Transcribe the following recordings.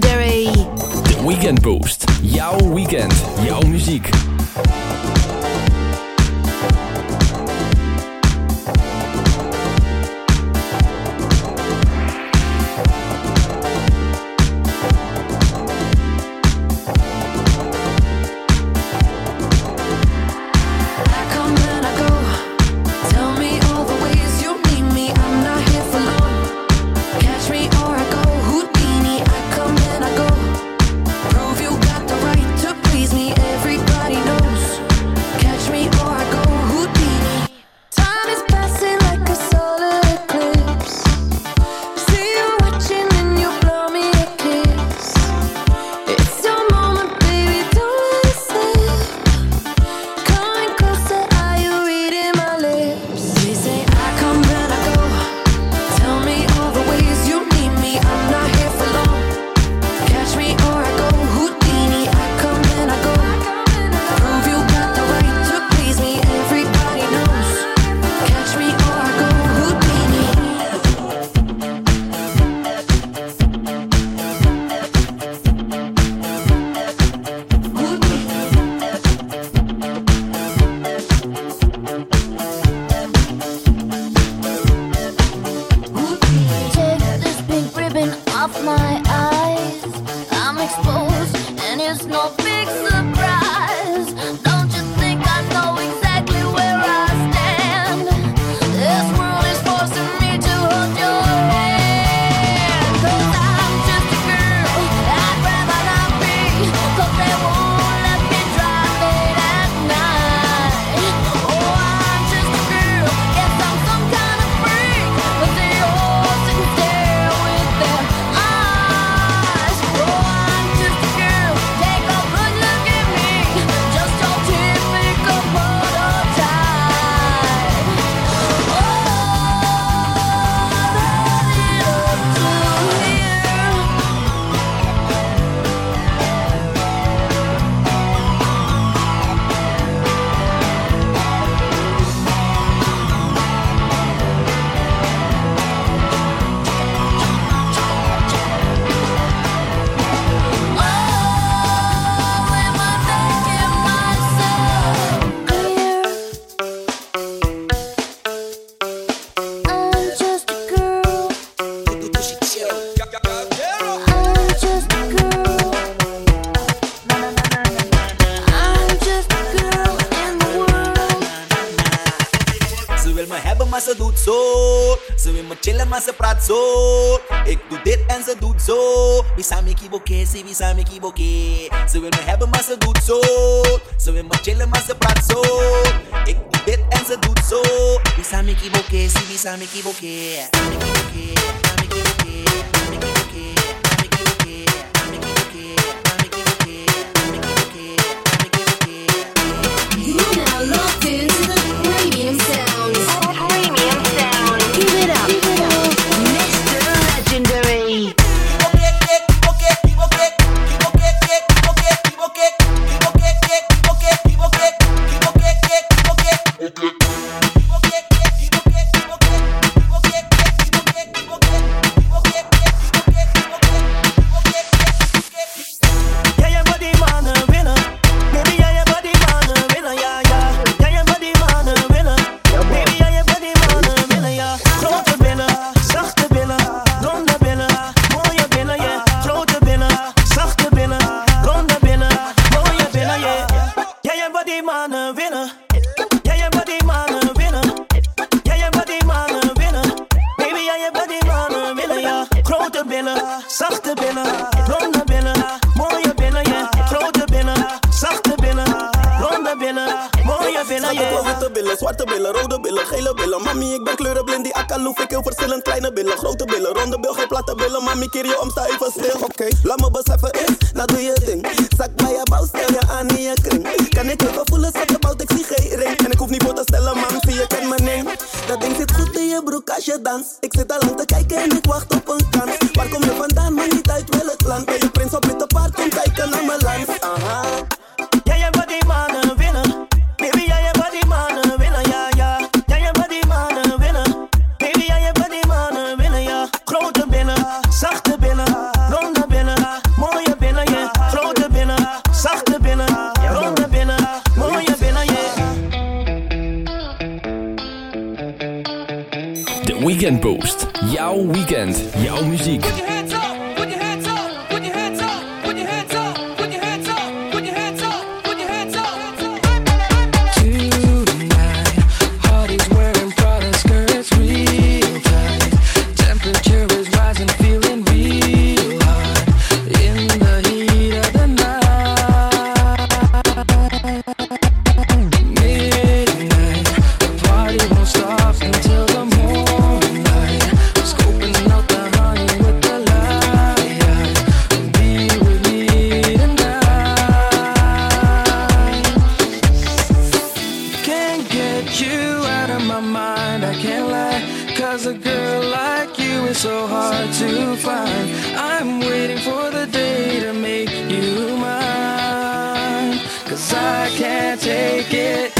legendary. Weekend Boost. Jouw weekend. Jouw muziek. So Ze wil me chillen, maar ze praat zo. Ik doe dit en ze doet zo. Wie samen kiboke, ze wie samen kiboke. Ze wil me hebben, maar ze doet zo. Ze wil me chillen, maar ze praat zo. Ik doe dit en ze doet zo. Wie keep kiboke, ze wie me kiboke. Samen kiboke. ik ben kleurenblind. Die akaloef, ik heel verschillend. Kleine billen, grote billen, ronde billen, geen platte billen. Mami, keer je om, sta even stil. Oké, okay. laat me beseffen is, nou doe je ding. Zak bij je bouw, stel je aan je kring. Kan ik het voelen, zak de bout, ik zie geen ring. En ik hoef niet voor te stellen, man, zie je ken mijn name. Dat ding zit goed in je broek als je dans. Ik zit al lang te kijken en ik wacht op een kans. Waar kom je vandaan, maar niet uit welk land? Ben je prins op witte paard, kom kijken naar mijn land. Aha. Ja, je body man. Weekend Boost. Jouw weekend, jouw muziek. Cause I can't take it.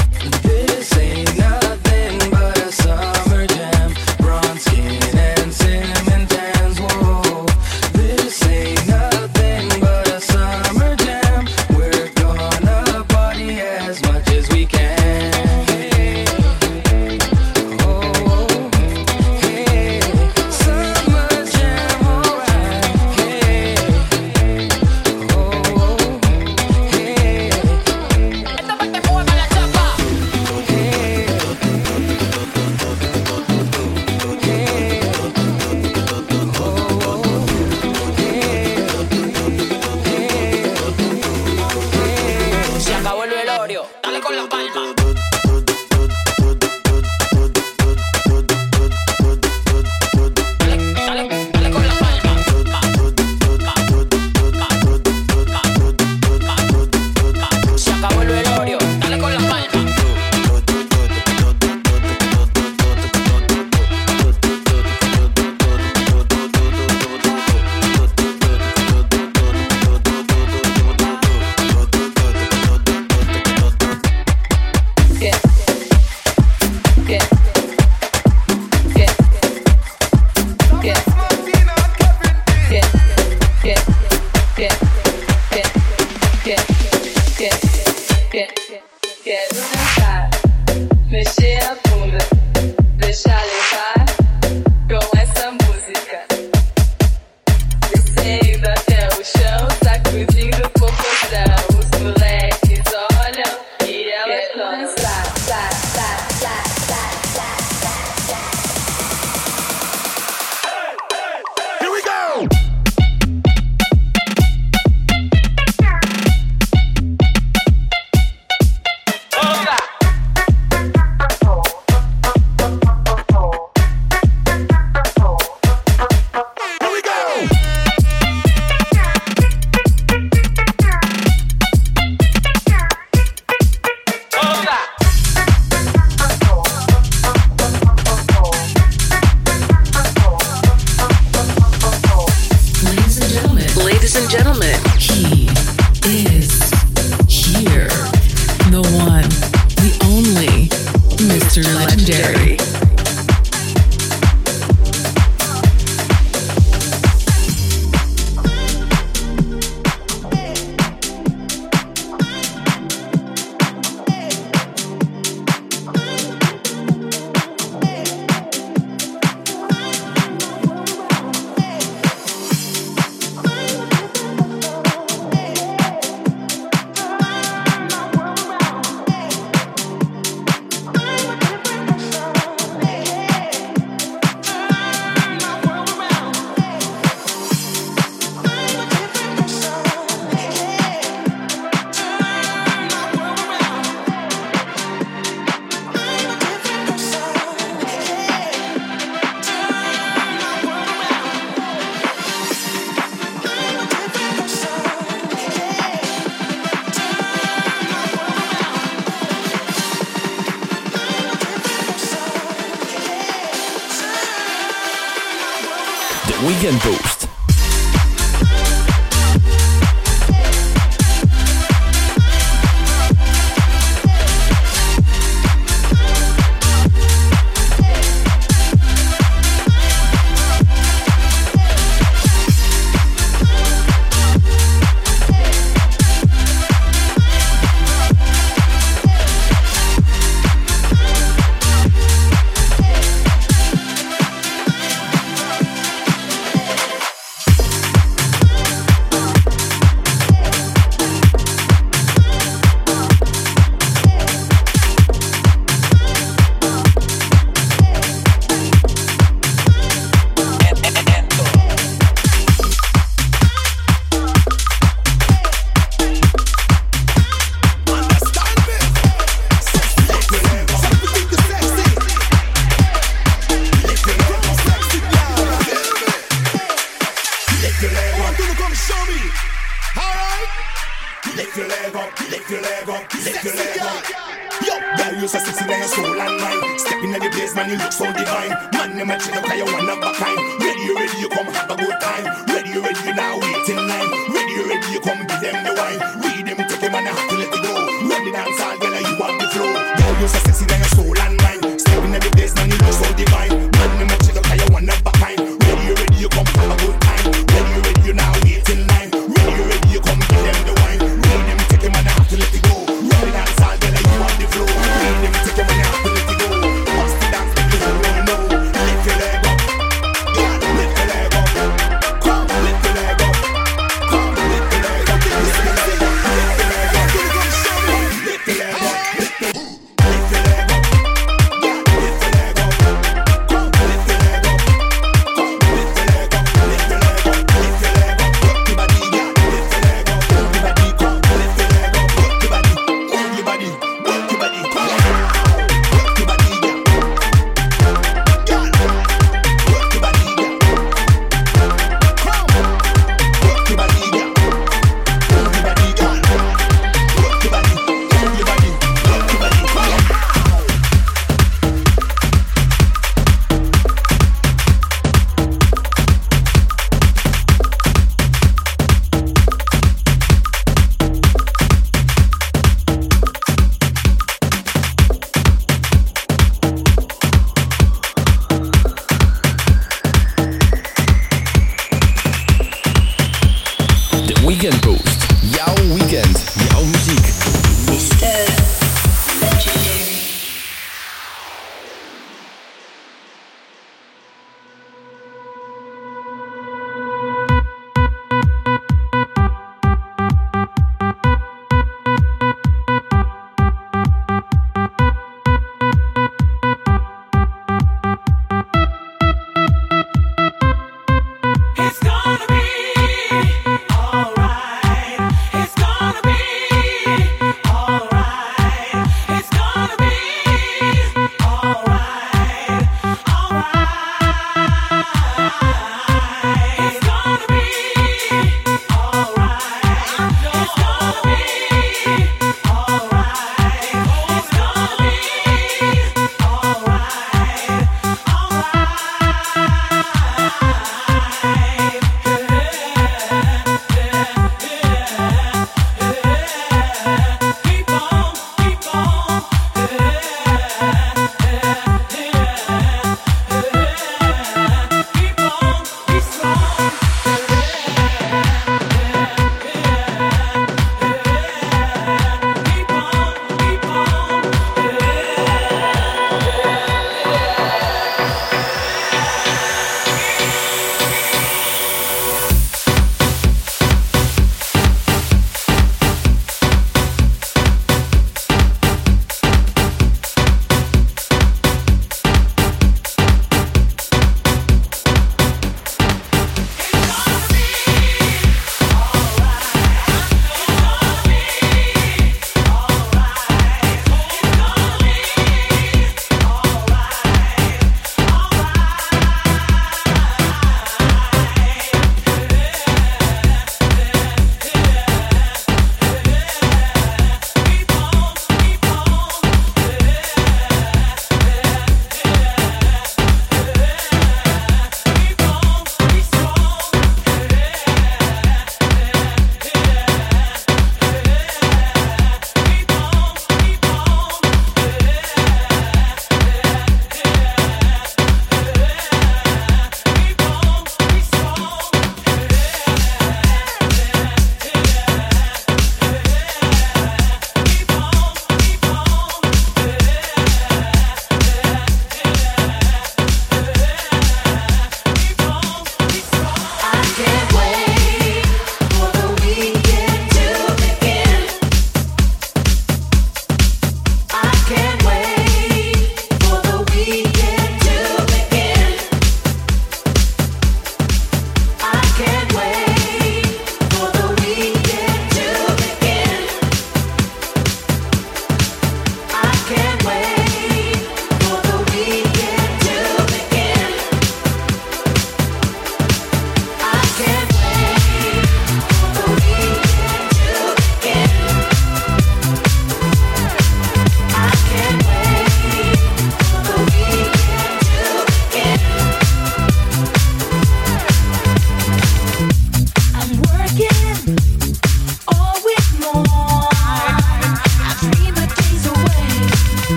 online. Ready, ready, you come give them the wine. Read them, take them and I have to let it go. Run the dance all, girl, you on the floor. Yo, you're so sexy